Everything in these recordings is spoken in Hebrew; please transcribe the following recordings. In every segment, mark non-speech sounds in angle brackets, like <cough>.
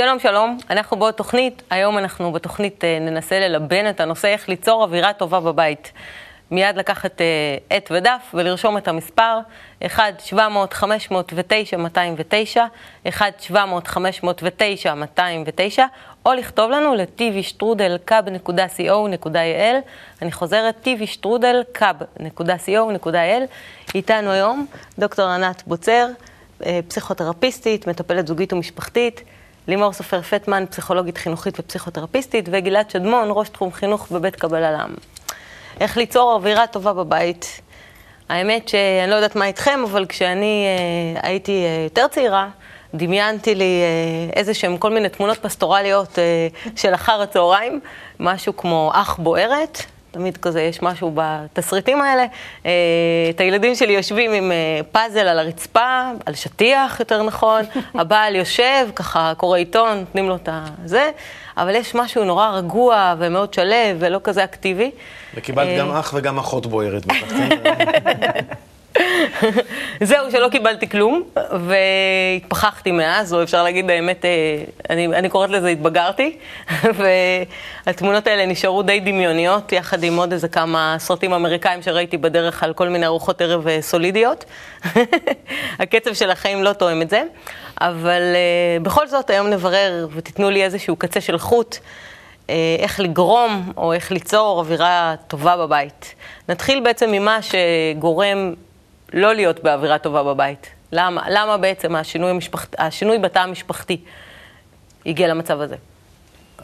שלום, שלום. אנחנו בעוד תוכנית. היום אנחנו בתוכנית אה, ננסה ללבן את הנושא איך ליצור אווירה טובה בבית. מיד לקחת אה, עט ודף ולרשום את המספר 1-700-509-209, 1-700-509-209, או לכתוב לנו ל-tvstrudelcub.co.il. אני חוזרת, tvstrudelcub.co.il. איתנו היום דוקטור ענת בוצר, אה, פסיכותרפיסטית, מטפלת זוגית ומשפחתית. לימור סופר פטמן, פסיכולוגית חינוכית ופסיכותרפיסטית, וגלעד שדמון, ראש תחום חינוך בבית קבלה לעם. איך ליצור אווירה טובה בבית. האמת שאני לא יודעת מה איתכם, אבל כשאני אה, הייתי אה, יותר צעירה, דמיינתי לי אה, איזה שהם כל מיני תמונות פסטורליות אה, של אחר הצהריים, משהו כמו אח בוערת, תמיד כזה יש משהו בתסריטים האלה. אה, את הילדים שלי יושבים עם אה, פאזל על הרצפה, על שטיח יותר נכון, <laughs> הבעל יושב, ככה קורא עיתון, נותנים לו את הזה, אבל יש משהו נורא רגוע ומאוד שלו ולא כזה אקטיבי. וקיבלת אה, גם אח וגם אחות בוערת? <laughs> <laughs> זהו, שלא קיבלתי כלום, והתפכחתי מאז, או אפשר להגיד האמת, אה, אני, אני קוראת לזה התבגרתי, <laughs> והתמונות האלה נשארו די דמיוניות, יחד עם עוד איזה כמה סרטים אמריקאים שראיתי בדרך על כל מיני ארוחות ערב אה, סולידיות. <laughs> הקצב של החיים לא תואם את זה, אבל uh, בכל זאת היום נברר ותיתנו לי איזשהו קצה של חוט. איך לגרום או איך ליצור אווירה טובה בבית. נתחיל בעצם ממה שגורם לא להיות באווירה טובה בבית. למה? למה בעצם השינוי, המשפחת, השינוי בתא המשפחתי הגיע למצב הזה?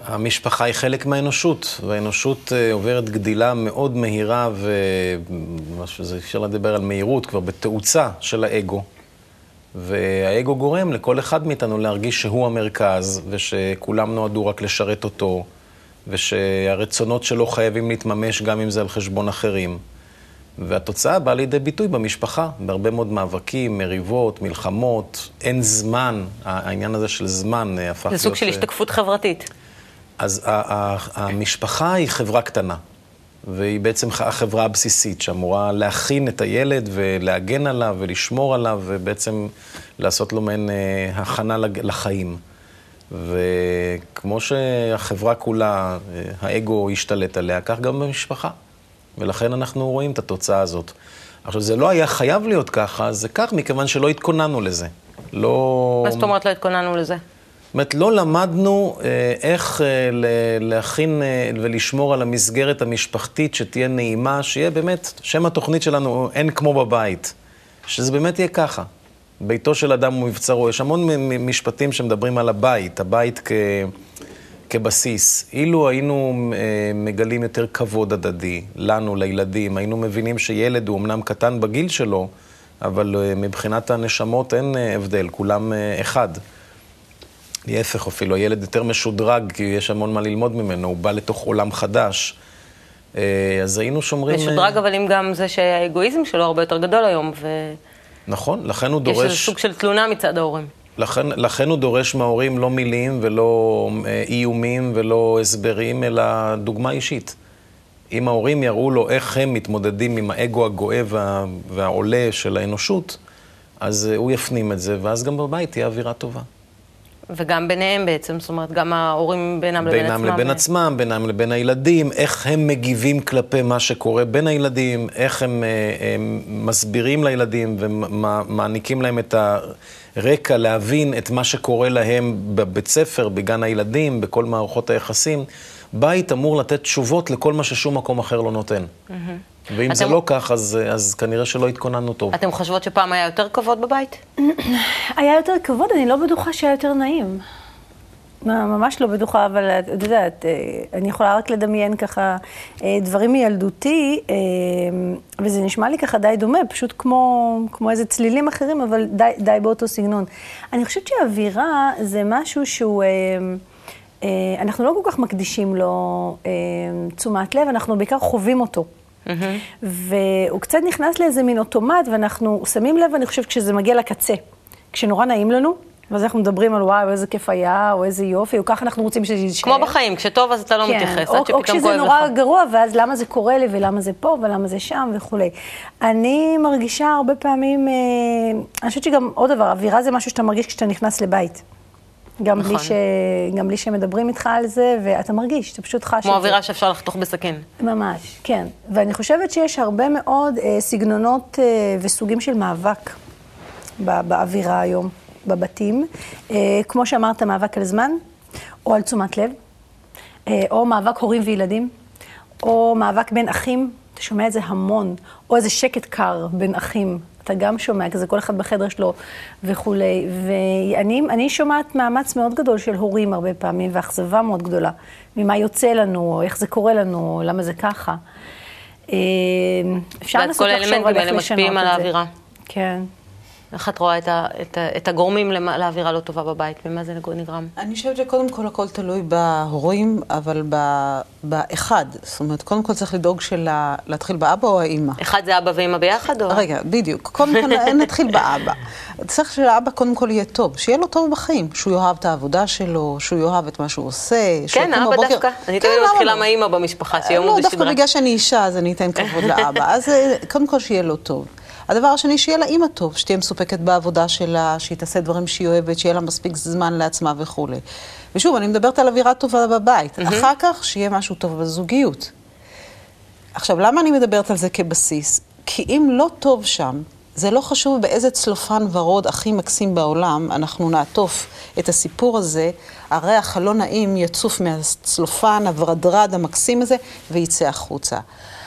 המשפחה היא חלק מהאנושות, והאנושות אה, עוברת גדילה מאוד מהירה, ואפשר לדבר על מהירות, כבר בתאוצה של האגו. והאגו גורם לכל אחד מאיתנו להרגיש שהוא המרכז, ושכולם נועדו רק לשרת אותו, ושהרצונות שלו חייבים להתממש גם אם זה על חשבון אחרים. והתוצאה באה לידי ביטוי במשפחה, בהרבה מאוד מאבקים, מריבות, מלחמות, אין זמן, העניין הזה של זמן אה, הפך להיות... זה סוג של אה, השתקפות חברתית. אז המשפחה היא חברה קטנה, והיא בעצם החברה הבסיסית, שאמורה להכין את הילד ולהגן עליו ולשמור עליו, ובעצם לעשות לו מעין אה, הכנה לחיים. וכמו שהחברה כולה, האגו השתלט עליה, כך גם במשפחה. ולכן אנחנו רואים את התוצאה הזאת. עכשיו, זה לא היה חייב להיות ככה, זה כך מכיוון שלא התכוננו לזה. לא... מה זאת אומרת לא התכוננו לזה? זאת אומרת, לא למדנו אה, איך אה, להכין אה, ולשמור על המסגרת המשפחתית שתהיה נעימה, שיהיה באמת, שם התוכנית שלנו, אין כמו בבית. שזה באמת יהיה ככה. ביתו של אדם הוא מבצרו. יש המון משפטים שמדברים על הבית, הבית כ... כבסיס. אילו היינו אה, מגלים יותר כבוד הדדי, לנו, לילדים, היינו מבינים שילד הוא אמנם קטן בגיל שלו, אבל אה, מבחינת הנשמות אין אה, הבדל, כולם אחד. להפך אפילו, הילד יותר משודרג, כי יש המון מה ללמוד ממנו, הוא בא לתוך עולם חדש. אז היינו שומרים... משודרג, אבל אם גם זה שהאגואיזם שלו הרבה יותר גדול היום, ו... נכון, לכן הוא דורש... יש איזה סוג של תלונה מצד ההורים. לכן, לכן הוא דורש מההורים לא מילים ולא אה, איומים ולא הסברים, אלא דוגמה אישית. אם ההורים יראו לו איך הם מתמודדים עם האגו הגואה וה, והעולה של האנושות, אז אה, הוא יפנים את זה, ואז גם בבית תהיה אווירה טובה. וגם ביניהם בעצם, זאת אומרת, גם ההורים בינם לבין עצמם. בינם לבין עצמם, בינם לבין הילדים, איך הם מגיבים כלפי מה שקורה בין הילדים, איך הם, אה, הם מסבירים לילדים ומעניקים להם את הרקע להבין את מה שקורה להם בבית ספר, בגן הילדים, בכל מערכות היחסים. בית אמור לתת תשובות לכל מה ששום מקום אחר לא נותן. Mm-hmm. ואם אתם... זה לא כך, אז, אז כנראה שלא התכוננו טוב. אתם חושבות שפעם היה יותר כבוד בבית? <clears throat> היה יותר כבוד, אני לא בטוחה שהיה יותר נעים. ממש לא בטוחה, אבל את יודעת, אה, אני יכולה רק לדמיין ככה אה, דברים מילדותי, אה, וזה נשמע לי ככה די דומה, פשוט כמו, כמו איזה צלילים אחרים, אבל די, די באותו סגנון. אני חושבת שאווירה זה משהו שהוא... אנחנו לא כל כך מקדישים לו תשומת לב, אנחנו בעיקר חווים אותו. Mm-hmm. והוא קצת נכנס לאיזה מין אוטומט, ואנחנו שמים לב, אני חושבת, כשזה מגיע לקצה. כשנורא נעים לנו, ואז אנחנו מדברים על וואו, איזה כיף היה, או איזה יופי, או ככה אנחנו רוצים שזה יישאר. כמו בחיים, כשטוב אז אתה לא כן, מתייחס, או, עד שפתאום כואב לך. או כשזה נורא גרוע, ואז למה זה קורה לי, ולמה זה פה, ולמה זה שם, וכולי. אני מרגישה הרבה פעמים, אה, אני חושבת שגם עוד דבר, אווירה זה משהו שאתה מרגיש כשאתה נכנס לבית. גם, נכון. בלי ש... גם בלי שמדברים איתך על זה, ואתה מרגיש, אתה פשוט חש את זה. כמו אווירה שאפשר לחתוך בסכין. ממש, כן. ואני חושבת שיש הרבה מאוד אה, סגנונות אה, וסוגים של מאבק ב- באווירה היום, בבתים. אה, כמו שאמרת, מאבק על זמן, או על תשומת לב, אה, או מאבק הורים וילדים, או מאבק בין אחים, אתה שומע את זה המון, או איזה שקט קר בין אחים. אתה גם שומע, כזה כל אחד בחדר שלו וכולי. ואני אני שומעת מאמץ מאוד גדול של הורים הרבה פעמים, ואכזבה מאוד גדולה, ממה יוצא לנו, או איך זה קורה לנו, למה זה ככה. אה, אפשר לנסות כל לחשוב האלמנטים על איך האלה לשנות משפיעים את על זה. האווירה. כן. איך את רואה את, ה, את, ה, את הגורמים לאווירה לא טובה בבית? ממה זה נגרם? אני חושבת שקודם כל הכל תלוי בהורים, אבל ב- באחד. זאת אומרת, קודם כל צריך לדאוג שלה, להתחיל באבא או האימא. אחד זה אבא ואמא ביחד, או? רגע, בדיוק. קודם כל <laughs> נתחיל באבא. צריך שלאבא קודם כל יהיה טוב, שיהיה לו טוב בחיים, שהוא יאהב את העבודה שלו, שהוא יאהב את מה שהוא עושה. כן, אבא בבוקר- דווקא. אני כן, תמיד מתחילה לא? מהאימא במשפחה, שיהיה לא, עמוד דווקא השדרה. בגלל שאני אישה, אז אני אתן כבוד לאבא. אז אה, קודם כל שיהיה לו טוב. הדבר השני, שיהיה לה אימא טוב, שתהיה מסופקת בעבודה שלה, שהיא תעשה דברים שהיא אוהבת, שיהיה לה מספיק זמן לעצמה וכולי. ושוב, אני מדברת על אווירה טובה בבית. אחר כך, שיהיה משהו טוב בזוגיות. עכשיו, למה אני מדברת על זה כבסיס? כי אם לא טוב שם, זה לא חשוב באיזה צלופן ורוד הכי מקסים בעולם, אנחנו נעטוף את הסיפור הזה, הריח הלא נעים יצוף מהצלופן הוורדרד המקסים הזה, ויצא החוצה.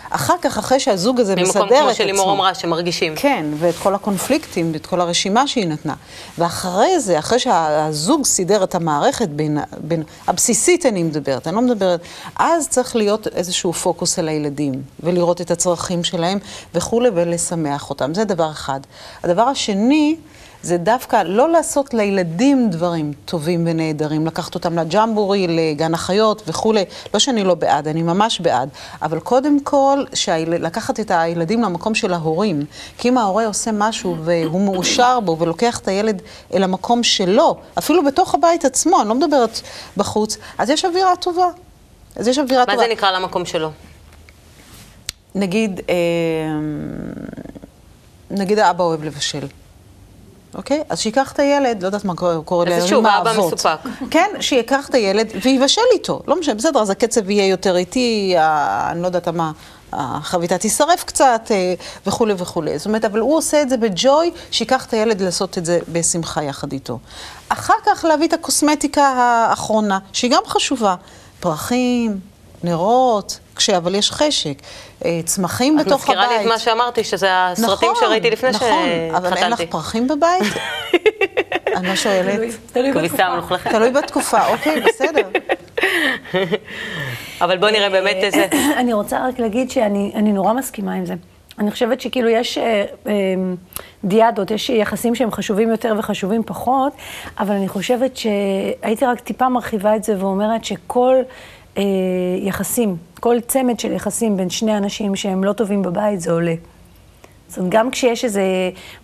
אחר כך, אחרי שהזוג הזה מסדר את עצמו... ממקום כמו שלימור אמרה, שמרגישים. כן, ואת כל הקונפליקטים, ואת כל הרשימה שהיא נתנה. ואחרי זה, אחרי שהזוג סידר את המערכת בין, בין, הבסיסית אני מדברת, אני לא מדברת, אז צריך להיות איזשהו פוקוס על הילדים, ולראות את הצרכים שלהם וכולי, ולשמח אותם. זה דבר אחד. הדבר השני, זה דווקא לא לעשות לילדים דברים טובים ונהדרים, לקחת אותם לג'מבורי, לגן החיות וכולי. לא שאני לא בעד, אני ממש בעד, אבל קודם כל, שהיל... לקחת את הילדים למקום של ההורים. כי אם ההורה עושה משהו והוא מאושר בו ולוקח את הילד אל המקום שלו, אפילו בתוך הבית עצמו, אני לא מדברת בחוץ, אז יש אווירה טובה. אז יש אווירה מה טובה. זה נקרא למקום שלו? נגיד, אה, נגיד האבא אוהב לבשל. אוקיי? אז שייקח את הילד, לא יודעת מה קורה קורה אז לימים שוב, האבא האבות. מסופק. כן, שייקח את הילד ויבשל איתו. לא משנה, בסדר, אז הקצב יהיה יותר איטי, אני לא יודעת מה, החביתה תישרף קצת אה, וכולי וכולי. זאת אומרת, אבל הוא עושה את זה בג'וי, שייקח את הילד לעשות את זה בשמחה יחד איתו. אחר כך להביא את הקוסמטיקה האחרונה, שהיא גם חשובה. פרחים, נרות, כש... אבל יש חשק. אה, צמחים את בתוך הבית. מזכירה לי את מה שאמרתי, שזה הסרטים שראיתי לפני נכון, אבל אין לך שהתחתנתי. פרחים בבית? <laughs> אני לא שואלת. כביסה מלוכלכת. תלוי בתקופה, אוקיי, בסדר. <laughs> אבל בוא נראה באמת איזה... <coughs> אני רוצה רק להגיד שאני אני נורא מסכימה עם זה. אני חושבת שכאילו יש אה, אה, דיאדות, יש יחסים שהם חשובים יותר וחשובים פחות, אבל אני חושבת שהייתי רק טיפה מרחיבה את זה ואומרת שכל אה, יחסים, כל צמד של יחסים בין שני אנשים שהם לא טובים בבית, זה עולה. זאת אומרת, גם כשיש איזה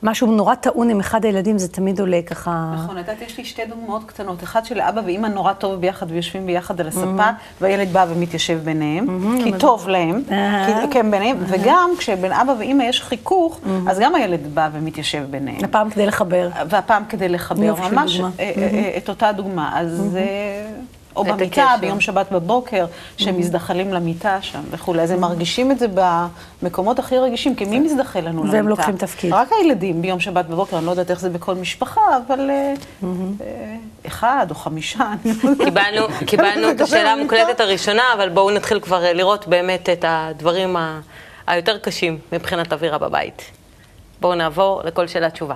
משהו נורא טעון עם אחד הילדים, זה תמיד עולה ככה... נכון, את יודעת, יש לי שתי דוגמאות קטנות. אחד שלאבא ואימא נורא טוב ביחד ויושבים ביחד על הספה, והילד בא ומתיישב ביניהם, כי טוב להם. כי- כן, ביניהם, וגם כשבין אבא ואימא יש חיכוך, אז גם הילד בא ומתיישב ביניהם. הפעם כדי לחבר. והפעם כדי לחבר של ממש. אה, אה, אה, את אותה דוגמה. אז... או במיטה, הקשר. ביום שבת בבוקר, שהם מזדחלים למיטה שם וכולי. אז הם מרגישים את זה במקומות הכי רגישים, כי מי מזדחל לנו למיטה? והם לוקחים תפקיד. רק הילדים ביום שבת בבוקר, אני לא יודעת איך זה בכל משפחה, אבל אה, אה, אחד או חמישה, לא יודעת. קיבלנו, <laughs> את השאלה. המוקלטת הראשונה, אבל בואו נתחיל כבר אה, לראות באמת את הדברים היותר קשים מבחינת אווירה בבית. בואו נעבור לכל שאלה תשובה.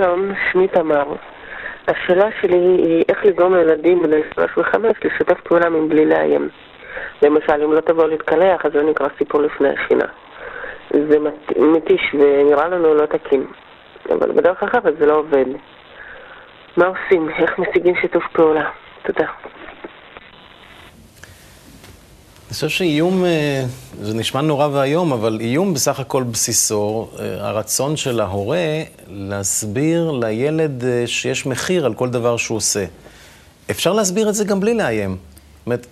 שלום, שמי תמר. השאלה שלי היא איך לגרום לילדים בני 35 לשתף פעולה מבלי לאיים. למשל, אם לא תבוא להתקלח, אז זה נקרא סיפור לפני השינה. זה מת- מתיש ונראה לנו לא תקין. אבל בדרך אחרת זה לא עובד. מה עושים? איך משיגים שיתוף פעולה? תודה. אני חושב שאיום, אה, זה נשמע נורא ואיום, אבל איום בסך הכל בסיסו, אה, הרצון של ההורה להסביר לילד אה, שיש מחיר על כל דבר שהוא עושה. אפשר להסביר את זה גם בלי לאיים. זאת אומרת,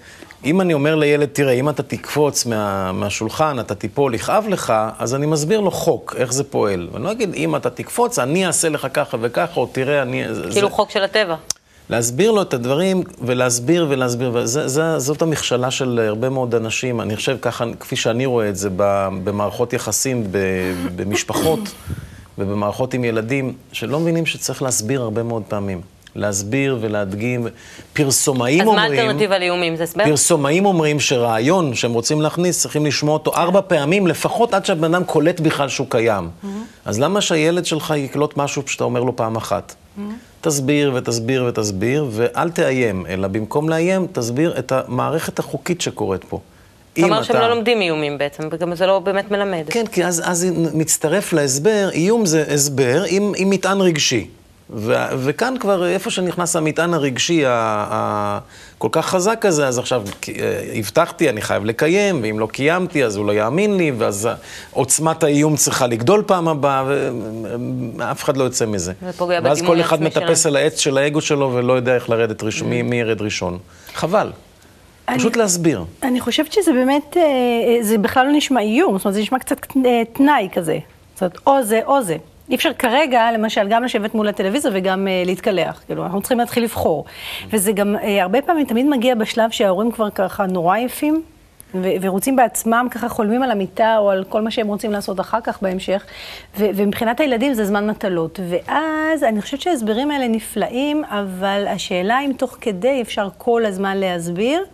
אם אני אומר לילד, תראה, אם אתה תקפוץ מה, מהשולחן, אתה תיפול, יכאב לך, אז אני מסביר לו חוק, איך זה פועל. ואני לא אגיד, אם אתה תקפוץ, אני אעשה לך ככה וככה, או תראה, אני... כאילו זה... חוק של הטבע. להסביר לו את הדברים, ולהסביר ולהסביר, וזאת המכשלה של הרבה מאוד אנשים. אני חושב, ככה, כפי שאני רואה את זה, במערכות יחסים, במשפחות ובמערכות עם ילדים, שלא מבינים שצריך להסביר הרבה מאוד פעמים. להסביר ולהדגים. פרסומאים אז אומרים... אז מה האלטרנטיבה לאיומים? זה הסבר? פרסומאים אומרים שרעיון שהם רוצים להכניס, צריכים לשמוע אותו ארבע פעמים, לפחות עד שהבן אדם קולט בכלל שהוא קיים. Mm-hmm. אז למה שהילד שלך יקלוט משהו שאתה אומר לו פעם אחת? Mm-hmm. תסביר ותסביר ותסביר, ואל תאיים, אלא במקום לאיים, תסביר את המערכת החוקית שקורית פה. אתה אומר שהם לא לומדים איומים בעצם, וגם זה לא באמת מלמד. כן, כי אז, אז מצטרף להסבר, איום זה הסבר עם, עם מטען רגשי. ו- וכאן כבר, איפה שנכנס המטען הרגשי הכל כך חזק הזה, אז עכשיו אה, הבטחתי, אני חייב לקיים, ואם לא קיימתי, אז הוא לא יאמין לי, ואז עוצמת האיום צריכה לגדול פעם הבאה, ואף אחד לא יוצא מזה. זה פוגע ואז כל אחד. מטפס על העץ של האגו שלו ולא יודע איך לרדת ראשון, מי, מי ירד ראשון. חבל. אני, פשוט להסביר. אני חושבת שזה באמת, אה, זה בכלל לא נשמע איום, זאת אומרת, זה נשמע קצת אה, תנאי כזה. זאת אומרת, או זה או זה. אי אפשר כרגע, למשל, גם לשבת מול הטלוויזיה וגם uh, להתקלח. כאילו, אנחנו צריכים להתחיל לבחור. וזה גם, uh, הרבה פעמים תמיד מגיע בשלב שההורים כבר ככה נורא עייפים, ו- ורוצים בעצמם, ככה חולמים על המיטה או על כל מה שהם רוצים לעשות אחר כך בהמשך. ו- ומבחינת הילדים זה זמן מטלות. ואז אני חושבת שההסברים האלה נפלאים, אבל השאלה אם תוך כדי אפשר כל הזמן להסביר,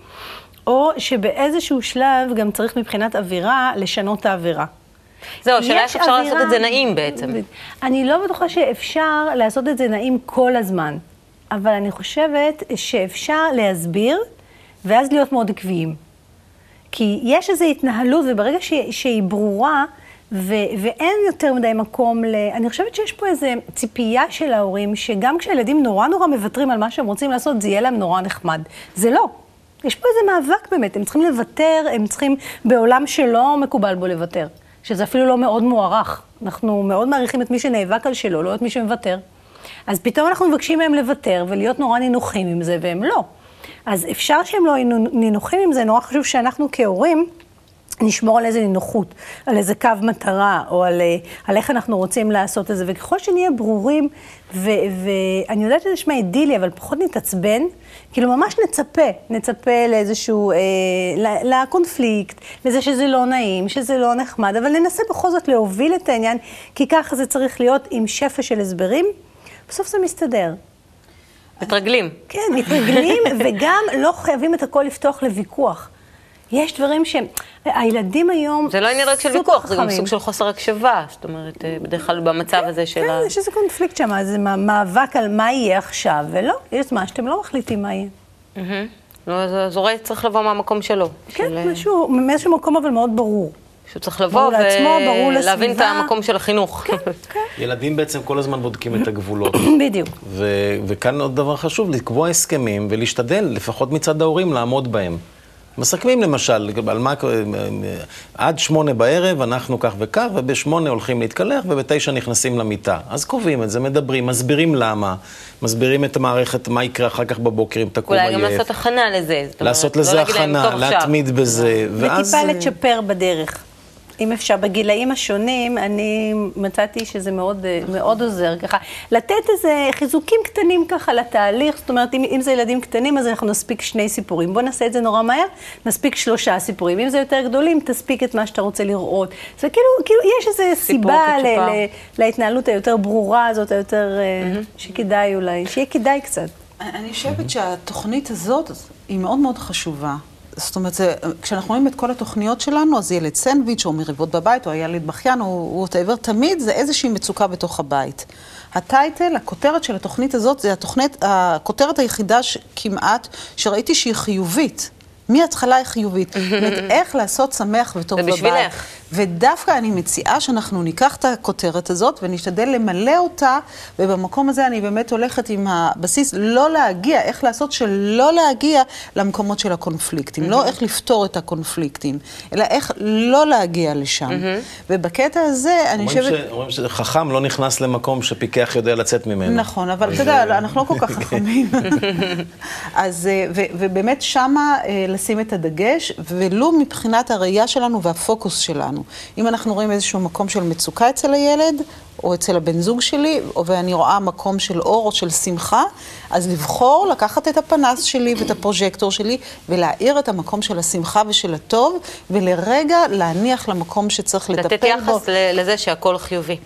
או שבאיזשהו שלב גם צריך מבחינת אווירה לשנות את האווירה. זהו, השאלה איך אפשר לעשות את זה נעים בעצם. אני לא בטוחה שאפשר לעשות את זה נעים כל הזמן, אבל אני חושבת שאפשר להסביר, ואז להיות מאוד עקביים. כי יש איזו התנהלות, וברגע ש, שהיא ברורה, ו, ואין יותר מדי מקום ל... אני חושבת שיש פה איזו ציפייה של ההורים, שגם כשהילדים נורא נורא מוותרים על מה שהם רוצים לעשות, זה יהיה להם נורא נחמד. זה לא. יש פה איזה מאבק באמת, הם צריכים לוותר, הם צריכים, בעולם שלא מקובל בו לוותר. שזה אפילו לא מאוד מוערך. אנחנו מאוד מעריכים את מי שנאבק על שלו, לא את מי שמוותר. אז פתאום אנחנו מבקשים מהם לוותר ולהיות נורא נינוחים עם זה, והם לא. אז אפשר שהם לא יהיו נינוחים עם זה, נורא חשוב שאנחנו כהורים נשמור על איזה נינוחות, על איזה קו מטרה, או על, אה, על איך אנחנו רוצים לעשות את זה. וככל שנהיה ברורים, ואני יודעת שזה נשמע אידילי, אבל פחות נתעצבן, כאילו ממש נצפה, נצפה לאיזשהו, אה, לקונפליקט, לזה שזה לא נעים, שזה לא נחמד, אבל ננסה בכל זאת להוביל את העניין, כי ככה זה צריך להיות עם שפע של הסברים, בסוף זה מסתדר. מתרגלים. כן, מתרגלים, וגם לא חייבים את הכל לפתוח לוויכוח. יש דברים שהם, הילדים היום זה לא עניין רק של ויכוח, זה גם סוג של חוסר הקשבה, זאת אומרת, אה, בדרך כלל במצב הזה של כן, ה... כן, יש איזה קונפליקט שם, זה מאבק על מה יהיה עכשיו, ולא, יש זמן שאתם לא מחליטים מה יהיה. לא, אז הורה צריך לבוא מהמקום שלו. כן, משהו, מאיזשהו מקום אבל מאוד ברור. שהוא צריך לבוא ולהבין את המקום של החינוך. כן, <laughs> כן. ילדים בעצם כל הזמן בודקים את הגבולות. <coughs> בדיוק. וכאן עוד דבר חשוב, לקבוע הסכמים ולהשתדל, לפחות מצד ההורים, לעמוד בהם. מסכמים למשל, על מה, עד שמונה בערב אנחנו כך וכך, ובשמונה הולכים להתקלח, ובתשע נכנסים למיטה. אז קובעים את זה, מדברים, מסבירים למה, מסבירים את המערכת, מה יקרה אחר כך בבוקר אם תקום עייף. אולי גם לעשות הכנה לזה. לעשות לזה לא הכנה, להתמיד בזה, ואז... וטיפה לצ'פר בדרך. אם אפשר, בגילאים השונים, אני מצאתי שזה מאוד, מאוד עוזר ככה. לתת איזה חיזוקים קטנים ככה לתהליך, זאת אומרת, אם, אם זה ילדים קטנים, אז אנחנו נספיק שני סיפורים. בוא נעשה את זה נורא מהר, נספיק שלושה סיפורים. אם זה יותר גדולים, תספיק את מה שאתה רוצה לראות. זה כאילו, כאילו יש איזו סיבה ל, ל, להתנהלות היותר ברורה הזאת, היותר, mm-hmm. שכדאי אולי, שיהיה כדאי קצת. אני חושבת שהתוכנית הזאת היא מאוד מאוד חשובה. זאת אומרת, זה, כשאנחנו רואים את כל התוכניות שלנו, אז ילד סנדוויץ', או מריבות בבית, או הילד בכיין, או ווטאבר, תמיד זה איזושהי מצוקה בתוך הבית. הטייטל, הכותרת של התוכנית הזאת, זה התוכנית, הכותרת היחידה כמעט, שראיתי שהיא חיובית. מההתחלה היא חיובית. <laughs> זאת אומרת, איך לעשות שמח וטוב בבית. זה בשבילך. ודווקא אני מציעה שאנחנו ניקח את הכותרת הזאת ונשתדל למלא אותה, ובמקום הזה אני באמת הולכת עם הבסיס לא להגיע, איך לעשות שלא להגיע למקומות של הקונפליקטים, mm-hmm. לא איך לפתור את הקונפליקטים, אלא איך לא להגיע לשם. Mm-hmm. ובקטע הזה, אני חושבת... אומרים שחכם לא נכנס למקום שפיקח יודע לצאת ממנו. נכון, אבל אתה יודע, אנחנו לא כל כך <laughs> חכמים. אז, אה, ו, ובאמת שמה אה, לשים את הדגש, ולו מבחינת הראייה שלנו והפוקוס שלנו. אם אנחנו רואים איזשהו מקום של מצוקה אצל הילד, או אצל הבן זוג שלי, ואני רואה מקום של אור או של שמחה, אז לבחור לקחת את הפנס שלי ואת הפרוז'קטור שלי ולהאיר את המקום של השמחה ושל הטוב, ולרגע להניח למקום שצריך לטפל בו. לתת יחס לזה שהכל חיובי.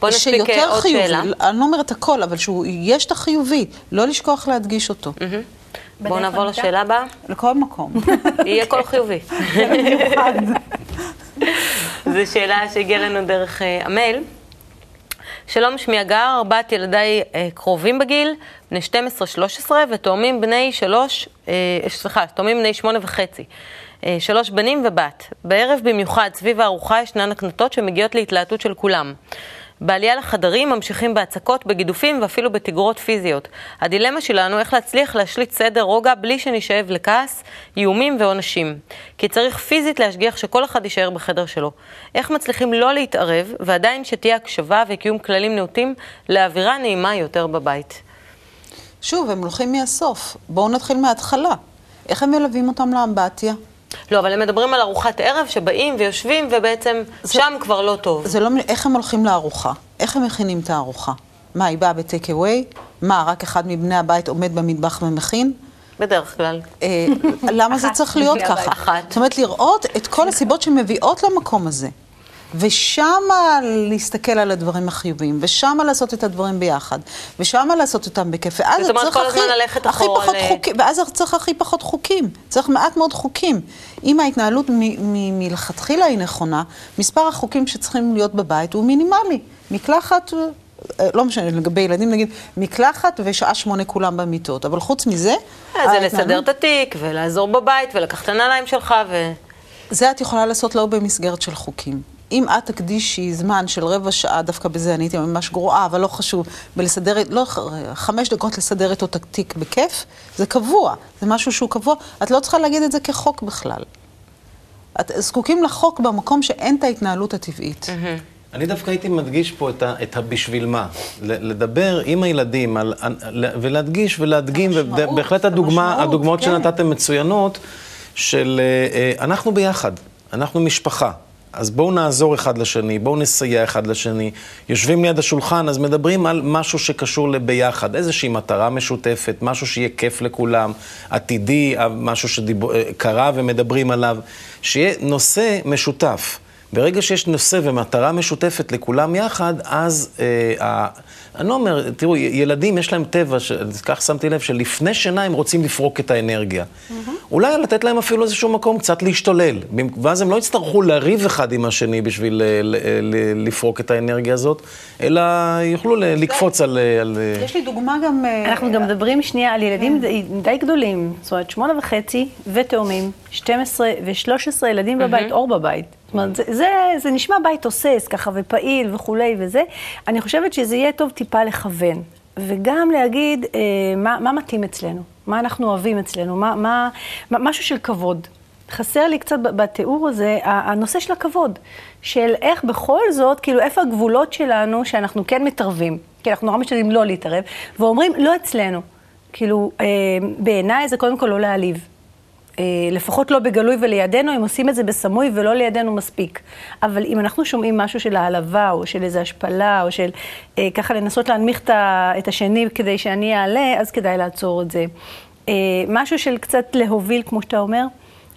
בוא נספיק אה, עוד חיובי, שאלה. אני לא אומרת הכל, אבל שיש את החיובי, לא לשכוח להדגיש אותו. Mm-hmm. בואו נעבור לשאלה הבאה. לכל מקום. <laughs> יהיה כל חיובי. <laughs> זו שאלה שהגיעה לנו דרך uh, המייל. שלום, שמי הגר, ארבעת ילדיי uh, קרובים בגיל, בני 12-13, ותאומים בני שלוש, uh, סליחה, תאומים בני שמונה וחצי. שלוש בנים ובת. בערב במיוחד, סביב הארוחה, ישנן הקנטות שמגיעות להתלהטות של כולם. בעלייה לחדרים ממשיכים בהצקות, בגידופים ואפילו בתגרות פיזיות. הדילמה שלנו איך להצליח להשליט סדר רוגע בלי שנשאב לכעס, איומים ועונשים. כי צריך פיזית להשגיח שכל אחד יישאר בחדר שלו. איך מצליחים לא להתערב ועדיין שתהיה הקשבה וקיום כללים נאותים לאווירה נעימה יותר בבית? שוב, הם הולכים מהסוף. בואו נתחיל מההתחלה. איך הם מלווים אותם לאמבטיה? לא, אבל הם מדברים על ארוחת ערב שבאים ויושבים ובעצם זה, שם כבר לא טוב. זה לא, איך הם הולכים לארוחה? איך הם מכינים את הארוחה? מה, היא באה בטייק אווי? מה, רק אחד מבני הבית עומד במטבח ומכין? בדרך כלל. אה, למה זה צריך להיות ככה? אחת. זאת אומרת, לראות את כל הסיבות שמביאות למקום הזה. ושמה להסתכל על הדברים החיוביים, ושמה לעשות את הדברים ביחד, ושמה לעשות אותם בכיף, ואז צריך הכי, הכי פחות ל... חוקים, ואז צריך הכי פחות חוקים, צריך מעט מאוד חוקים. אם ההתנהלות מלכתחילה היא נכונה, מספר החוקים שצריכים להיות בבית הוא מינימלי. מקלחת, אה, לא משנה, לגבי ילדים נגיד, מקלחת ושעה שמונה כולם במיטות, אבל חוץ מזה... אה, זה לסדר את התיק, ולעזור בבית, ולקח את הנעליים שלך, ו... זה את יכולה לעשות לא במסגרת של חוקים. אם את תקדישי זמן של רבע שעה, דווקא בזה אני הייתי ממש גרועה, אבל לא חשוב, בלסדר, לא, חמש דקות לסדר את התיק בכיף, זה קבוע, זה משהו שהוא קבוע, את לא צריכה להגיד את זה כחוק בכלל. את זקוקים לחוק במקום שאין את ההתנהלות הטבעית. אני דווקא הייתי מדגיש פה את, ה, את הבשביל מה. לדבר עם הילדים על, ולהדגיש ולהדגים, ובהחלט הדוגמה, הדוגמאות כן. שנתתם מצוינות, של אה, אה, אנחנו ביחד, אנחנו משפחה. אז בואו נעזור אחד לשני, בואו נסייע אחד לשני. יושבים ליד השולחן, אז מדברים על משהו שקשור לביחד, איזושהי מטרה משותפת, משהו שיהיה כיף לכולם, עתידי, משהו שקרה ומדברים עליו, שיהיה נושא משותף. ברגע שיש נושא ומטרה משותפת לכולם יחד, אז אה, אני לא אומר, תראו, ילדים יש להם טבע, כך שמתי לב, שלפני שינה הם רוצים לפרוק את האנרגיה. Mm-hmm. אולי לתת להם אפילו איזשהו מקום קצת להשתולל, ואז הם לא יצטרכו לריב אחד עם השני בשביל אה, לפרוק את האנרגיה הזאת, אלא יוכלו לקפוץ על... על... יש לי דוגמה גם... אה, אנחנו גם מדברים שנייה על ילדים כן. די גדולים, זאת אומרת, שמונה וחצי ותאומים, 12 ו-13 ילדים בבית, אור בבית. זאת אומרת, זה, זה, זה נשמע בית תוסס ככה ופעיל וכולי וזה. אני חושבת שזה יהיה טוב טיפה לכוון. וגם להגיד אה, מה, מה מתאים אצלנו, מה אנחנו אוהבים אצלנו, מה, מה, מה, משהו של כבוד. חסר לי קצת בתיאור הזה הנושא של הכבוד, של איך בכל זאת, כאילו איפה הגבולות שלנו שאנחנו כן מתערבים, כי אנחנו נורא משתדלים לא להתערב, ואומרים לא אצלנו. כאילו, אה, בעיניי זה קודם כל לא להעליב. אה, לפחות לא בגלוי ולידינו, הם עושים את זה בסמוי ולא לידינו מספיק. אבל אם אנחנו שומעים משהו של העלבה, או של איזו השפלה, או של אה, ככה לנסות להנמיך את השני כדי שאני אעלה, אז כדאי לעצור את זה. אה, משהו של קצת להוביל, כמו שאתה אומר,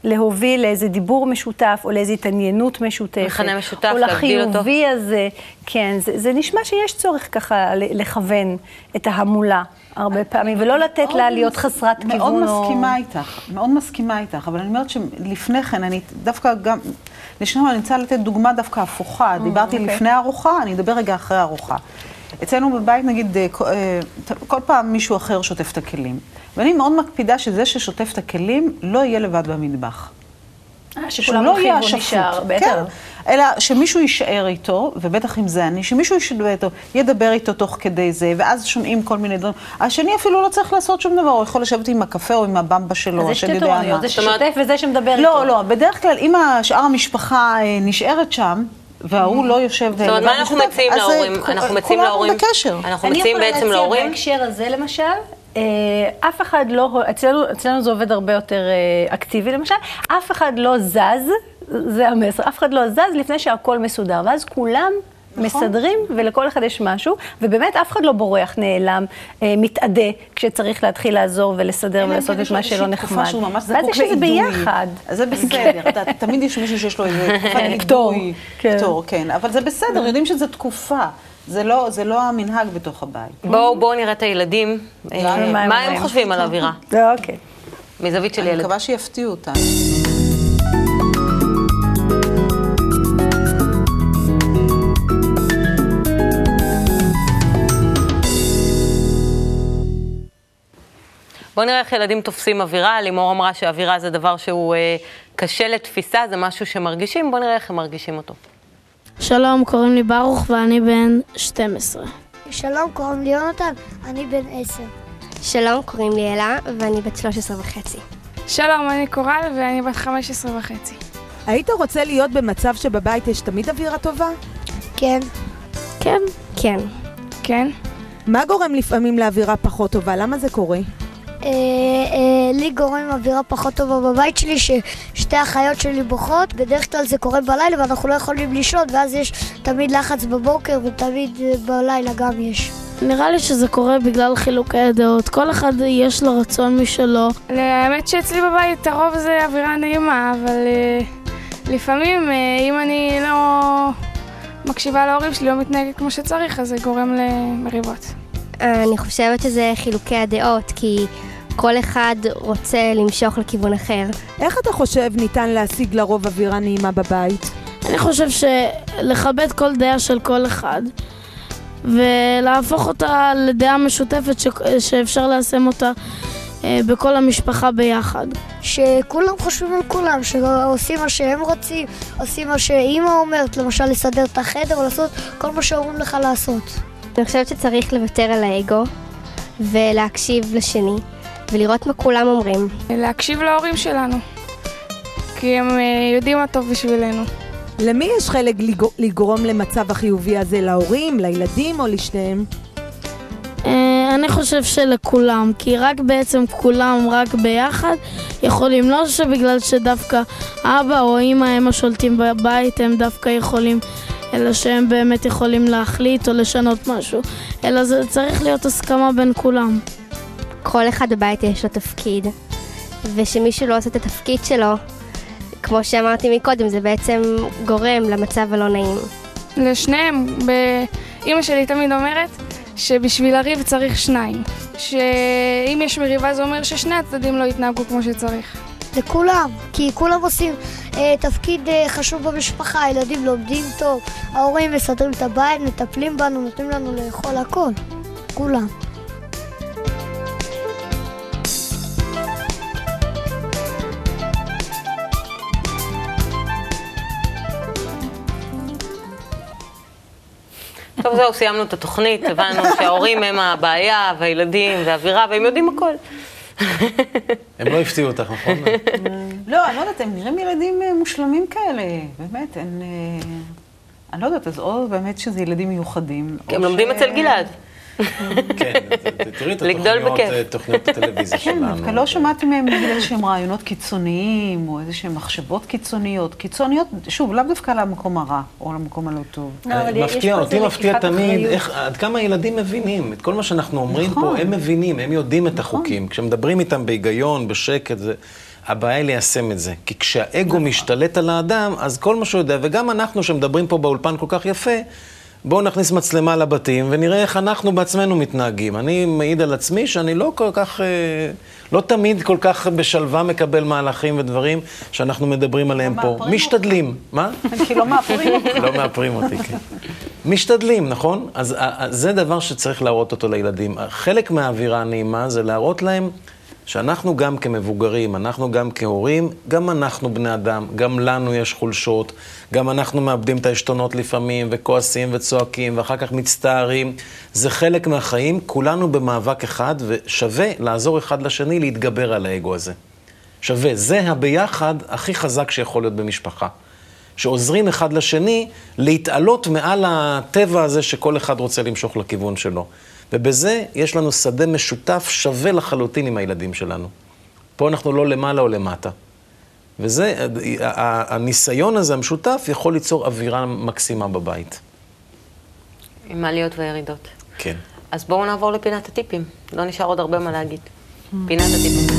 להוביל לאיזה דיבור משותף, או לאיזו התעניינות משותפת. מכנה משותף, להגדיל אותו. או לחיובי הזה. כן, זה, זה נשמע שיש צורך ככה לכוון את ההמולה הרבה פעמים, ולא לתת לה להיות חסרת כיוון. מאוד מסכימה איתך, מאוד מסכימה איתך, אבל אני אומרת שלפני כן, אני דווקא גם, לשנייה אני רוצה לתת דוגמה דווקא הפוכה. דיברתי אוקיי. לפני ארוחה, אני אדבר רגע אחרי ארוחה. אצלנו בבית, נגיד, אה, כל פעם מישהו אחר שוטף את הכלים. ואני מאוד מקפידה שזה ששוטף את הכלים לא יהיה לבד במטבח. אה, שכולם לא רכיבו נשאר, בטח. כן. אלא שמישהו יישאר איתו, ובטח אם זה אני, שמישהו יישאר איתו, ידבר איתו תוך כדי זה, ואז שומעים כל מיני דברים. השני אפילו לא צריך לעשות שום דבר, הוא יכול לשבת עם הקפה או עם הבמבה שלו, אז יש השני שתי יודע תורנויות, מה. זה ששוטף וזה שמדבר איתו. לא, לא, בדרך כלל, אם שאר המשפחה אה, נשארת שם, וההוא לא יושב זאת אומרת, מה אנחנו מציעים אז, אה, להורים? אנחנו מציעים להורים... כולנו בקשר. אנחנו מציעים בעצם אני יכולה להורים... להציע בהקשר הזה, למשל, אה, אף אחד לא, אצלנו, אצלנו זה עובד הרבה יותר אה, אקטיבי, למשל, אף אחד לא זז, זה המסר, אף אחד לא זז לפני שהכל מסודר, ואז כולם... נכון. מסדרים, ולכל אחד יש משהו, ובאמת אף אחד לא בורח, נעלם, אה, מתאדה, כשצריך להתחיל לעזור ולסדר ולעשות כן את מה שלא תקופה נחמד. ואז יש את זה לאידוי. ביחד. זה בסדר, אתה- תמיד יש מישהו שיש לו איזה <laughs> תקופת פטור, אידוי. כן. פטור, כן. אבל זה בסדר, יודעים שזה תקופה. זה לא, זה לא המנהג בתוך הבית. בואו בואו נראה את הילדים. אה, מה הם? חושבים על האווירה? לא, <laughs> אוקיי. מזווית של אני ילד. מקווה שיפתיעו אותנו. בואו נראה איך ילדים תופסים אווירה. לימור אמרה שאווירה זה דבר שהוא אה, קשה לתפיסה, זה משהו שמרגישים, בואו נראה איך הם מרגישים אותו. שלום, קוראים לי ברוך ואני בן 12. שלום, קוראים לי יונתן, אני בן עשר. שלום, קוראים לי אלה, ואני בת 13 וחצי. שלום, אני קורל ואני בת 15 וחצי. היית רוצה להיות במצב שבבית יש תמיד אווירה טובה? כן. כן, כן. כן? מה גורם לפעמים לאווירה פחות טובה? למה זה קורה? אה, אה, לי גורם אווירה פחות טובה בבית שלי, ששתי אחיות שלי בוכות, בדרך כלל זה קורה בלילה ואנחנו לא יכולים לישון, ואז יש תמיד לחץ בבוקר ותמיד אה, בלילה גם יש. נראה לי שזה קורה בגלל חילוקי הדעות. כל אחד יש לו רצון משלו. האמת שאצלי בבית הרוב זה אווירה נעימה, אבל אה, לפעמים אה, אם אני לא מקשיבה להורים שלי, לא מתנהגת כמו שצריך, אז זה גורם למריבות. אני חושבת שזה חילוקי הדעות, כי כל אחד רוצה למשוך לכיוון אחר. איך אתה חושב ניתן להשיג לרוב אווירה נעימה בבית? אני חושב שלכבד כל דעה של כל אחד ולהפוך אותה לדעה משותפת ש... שאפשר ליישם אותה אה, בכל המשפחה ביחד. שכולם חושבים על כולם, שעושים מה שהם רוצים, עושים מה שאימא אומרת, למשל לסדר את החדר או לעשות כל מה שאומרים לך לעשות. אני חושבת שצריך לוותר על האגו ולהקשיב לשני ולראות מה כולם אומרים. להקשיב להורים שלנו, כי הם אה, יודעים מה טוב בשבילנו. למי יש חלק לגר- לגרום למצב החיובי הזה? להורים, לילדים או לשניהם? אה, אני חושב שלכולם, כי רק בעצם כולם, רק ביחד, יכולים. לא שבגלל שדווקא אבא או אמא הם השולטים בבית, הם דווקא יכולים, אלא שהם באמת יכולים להחליט או לשנות משהו. אלא זה צריך להיות הסכמה בין כולם. כל אחד בבית יש לו תפקיד, ושמישהו לא עושה את התפקיד שלו, כמו שאמרתי מקודם, זה בעצם גורם למצב הלא נעים. לשניהם, ב- אימא שלי תמיד אומרת שבשביל לריב צריך שניים. שאם יש מריבה זה אומר ששני הצדדים לא יתנהגו כמו שצריך. לכולם, כי כולם עושים אה, תפקיד אה, חשוב במשפחה, הילדים לומדים טוב, ההורים מסדרים את הבית, מטפלים בנו, נותנים לנו לאכול הכל. כולם. טוב, זהו, סיימנו את התוכנית, הבנו שההורים הם הבעיה, והילדים, והאווירה, והם יודעים הכל. הם לא הפתיעו אותך, נכון? לא, אני לא יודעת, הם נראים ילדים אה, מושלמים כאלה, באמת, אין... אה, אני לא יודעת, אז או באמת שזה ילדים מיוחדים. הם לומדים אצל גלעד. כן, תראי את התוכניות. אה, תוכניות הטלוויזיה כן, שלנו. דווקא לא שמעתי מהם נגיד איזשהם רעיונות קיצוניים, או איזשהם מחשבות קיצוניות. קיצוניות, שוב, לאו דווקא למקום הרע, או למקום הלא טוב. לא, מפתיע, אותי איזה מפתיע תמיד עד כמה ילדים מבינים את כל מה שאנחנו אומרים נכון. פה, הם מבינים, הם יודעים את החוקים. כשמדברים איתם בהיגיון, בשקט, זה... הבעיה היא ליישם את זה. כי כשהאגו משתלט על האדם, אז כל מה שהוא יודע, וגם אנחנו שמדברים פה באולפן כל כך יפה, בואו נכניס מצלמה לבתים ונראה איך אנחנו בעצמנו מתנהגים. אני מעיד על עצמי שאני לא כל כך, אה, לא תמיד כל כך בשלווה מקבל מהלכים ודברים שאנחנו מדברים עליהם פה. מאפרים משתדלים. מה? <laughs> כי לא מאפרים אותך. לא מאפרים אותי, כן. משתדלים, נכון? אז ה- ה- זה דבר שצריך להראות אותו לילדים. חלק מהאווירה הנעימה זה להראות להם שאנחנו גם כמבוגרים, אנחנו גם כהורים, גם אנחנו בני אדם, גם לנו יש חולשות, גם אנחנו מאבדים את העשתונות לפעמים, וכועסים וצועקים, ואחר כך מצטערים. זה חלק מהחיים, כולנו במאבק אחד, ושווה לעזור אחד לשני להתגבר על האגו הזה. שווה. זה הביחד הכי חזק שיכול להיות במשפחה. שעוזרים אחד לשני להתעלות מעל הטבע הזה שכל אחד רוצה למשוך לכיוון שלו. ובזה יש לנו שדה משותף שווה לחלוטין עם הילדים שלנו. פה אנחנו לא למעלה או למטה. וזה, הניסיון הזה המשותף יכול ליצור אווירה מקסימה בבית. עם העליות והירידות. כן. אז בואו נעבור לפינת הטיפים. לא נשאר עוד הרבה מה להגיד. פינת הטיפים.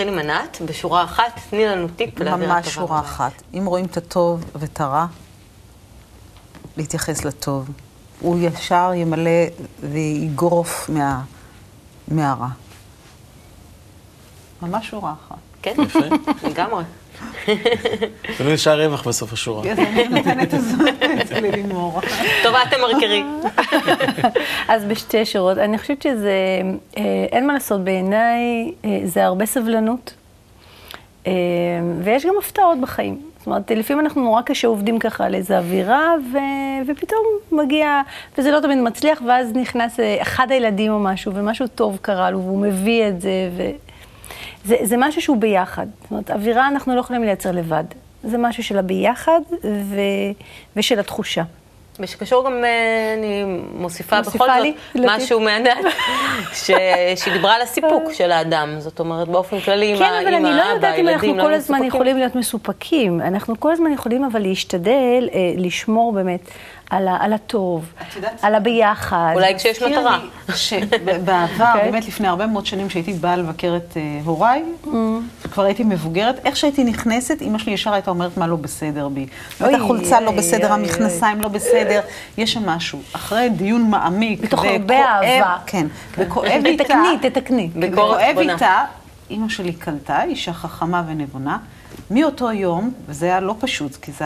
נתחיל עם ענת, בשורה אחת, תני לנו טיפ לאווירה טובה. ממש שורה אחת. אם רואים את הטוב ואת הרע, להתייחס לטוב. הוא ישר ימלא ויגרוף מה, מהרע. ממש שורה אחת. כן. לגמרי. ולא נשאר רווח בסוף השורה. אז אני נותנת זה ללימור. טובה, אתם מרקרי. אז בשתי שורות, אני חושבת שזה, אה, אין מה לעשות, בעיניי אה, זה הרבה סבלנות, אה, ויש גם הפתעות בחיים. זאת אומרת, לפעמים אנחנו נורא קשה עובדים ככה על איזו אווירה, ו... ופתאום מגיע, וזה לא תמיד מצליח, ואז נכנס אחד הילדים או משהו, ומשהו טוב קרה לו, והוא מביא את זה, ו... זה, זה משהו שהוא ביחד. זאת אומרת, אווירה אנחנו לא יכולים לייצר לבד. זה משהו של הביחד ו, ושל התחושה. ושקשור גם, אה, אני מוסיפה בכל זאת משהו מענת, שהיא דיברה על הסיפוק של האדם, זאת אומרת, באופן כללי, עם האבא, הילדים, כן, אבל אני לא יודעת אם אנחנו כל הזמן יכולים להיות מסופקים. אנחנו כל הזמן יכולים אבל להשתדל אה, לשמור באמת על, ה, על הטוב, על הביחד. אולי כשיש מטרה. שבעבר, okay. באמת לפני הרבה מאוד שנים, כשהייתי באה לבקר את uh, הוריי, mm. כבר הייתי מבוגרת, איך שהייתי נכנסת, אמא שלי ישר הייתה אומרת מה לא בסדר בי. את החולצה לא בסדר, המכנסיים לא בסדר, יש שם משהו. אחרי דיון מעמיק, בתוך הרבה אהבה. כן, וכואב <laughs> איתה. תתקני, תתקני. וכואב איתה, אמא שלי קלטה, אישה חכמה ונבונה. מאותו יום, וזה היה לא פשוט, כי זה...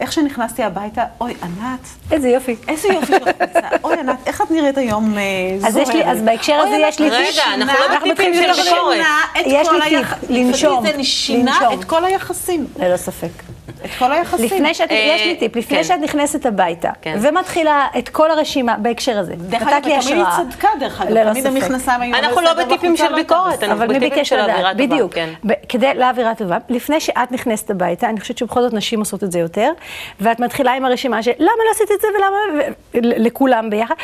איך שנכנסתי הביתה, אוי, ענת. איזה יופי. איזה יופי <laughs> של חולצה. אוי, ענת, איך את נראית היום זוהרת? אז, לי, אז בהקשר הזה יש לי... רגע, אנחנו לא בטיפים של ביקורת. יש לי טיפ, לנשום. זה שינה את כל היחסים. ללא ספק. את כל היחסים. לפני שאת, יש לי טיפ, לפני כן. שאת נכנסת הביתה, כן. ומתחילה את כל הרשימה בהקשר הזה. דרך אגב, תמיד היא צדקה, דרך אגב, תמיד המכנסיים היו... אנחנו לא בטיפים של ביקורת, אנחנו בטיפים של אווירה טובה. בדיוק. כן. כדי לאווירה טובה, לפני שאת נכנסת הביתה, אני חושבת שבכל זאת נשים עושות את זה יותר, ואת מתחילה עם הרשימה של למה לא עשית את זה ולמה, לכולם ביחד.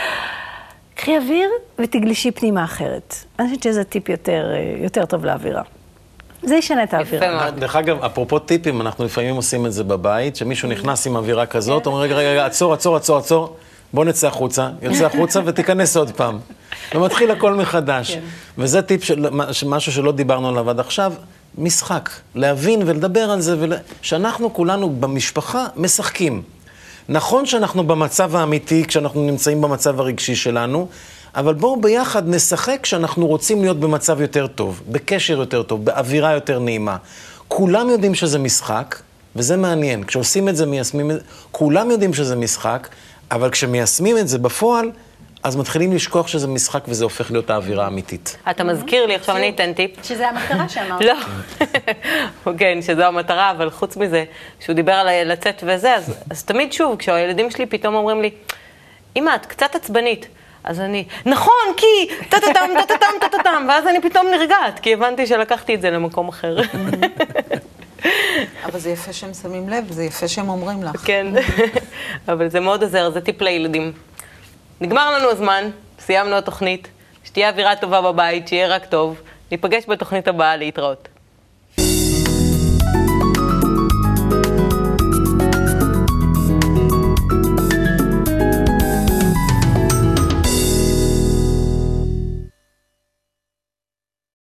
קחי אוויר ותגלשי פנימה אחרת. אני חושבת שזה טיפ יותר, יותר טוב לאווירה. זה ישנה את האווירה. יפה מאוד. דרך אגב, אפרופו טיפים, אנחנו לפעמים עושים את זה בבית, שמישהו נכנס עם אווירה כזאת, אומר, רגע, רגע, רגע, עצור, עצור, עצור, עצור, בוא נצא החוצה, יוצא החוצה ותיכנס עוד פעם. ומתחיל הכל מחדש. כן. וזה טיפ של משהו שלא דיברנו עליו עד עכשיו, משחק. להבין ולדבר על זה, שאנחנו כולנו במשפחה משחקים. נכון שאנחנו במצב האמיתי, כשאנחנו נמצאים במצב הרגשי שלנו, אבל בואו ביחד נשחק כשאנחנו רוצים להיות במצב יותר טוב, בקשר יותר טוב, באווירה יותר נעימה. כולם יודעים שזה משחק, וזה מעניין. כשעושים את זה, מיישמים את זה, כולם יודעים שזה משחק, אבל כשמיישמים את זה בפועל, אז מתחילים לשכוח שזה משחק וזה הופך להיות האווירה האמיתית. אתה מזכיר לי, עכשיו אני אתן טיפ. שזה המטרה שאמרת. לא, כן, שזו המטרה, אבל חוץ מזה, שהוא דיבר על לצאת וזה, אז תמיד שוב, כשהילדים שלי פתאום אומרים לי, אמא, את קצת עצבנית. אז אני, נכון, כי טה-טה-טם, טה-טה-טם, טה-טה-טם, ואז אני פתאום נרגעת, כי הבנתי שלקחתי את זה למקום אחר. אבל זה יפה שהם שמים לב, זה יפה שהם אומרים לך. כן, אבל זה מאוד עוזר, זה טיפ לילדים. נגמר לנו הזמן, סיימנו התוכנית, שתהיה אווירה טובה בבית, שיהיה רק טוב. ניפגש בתוכנית הבאה, להתראות.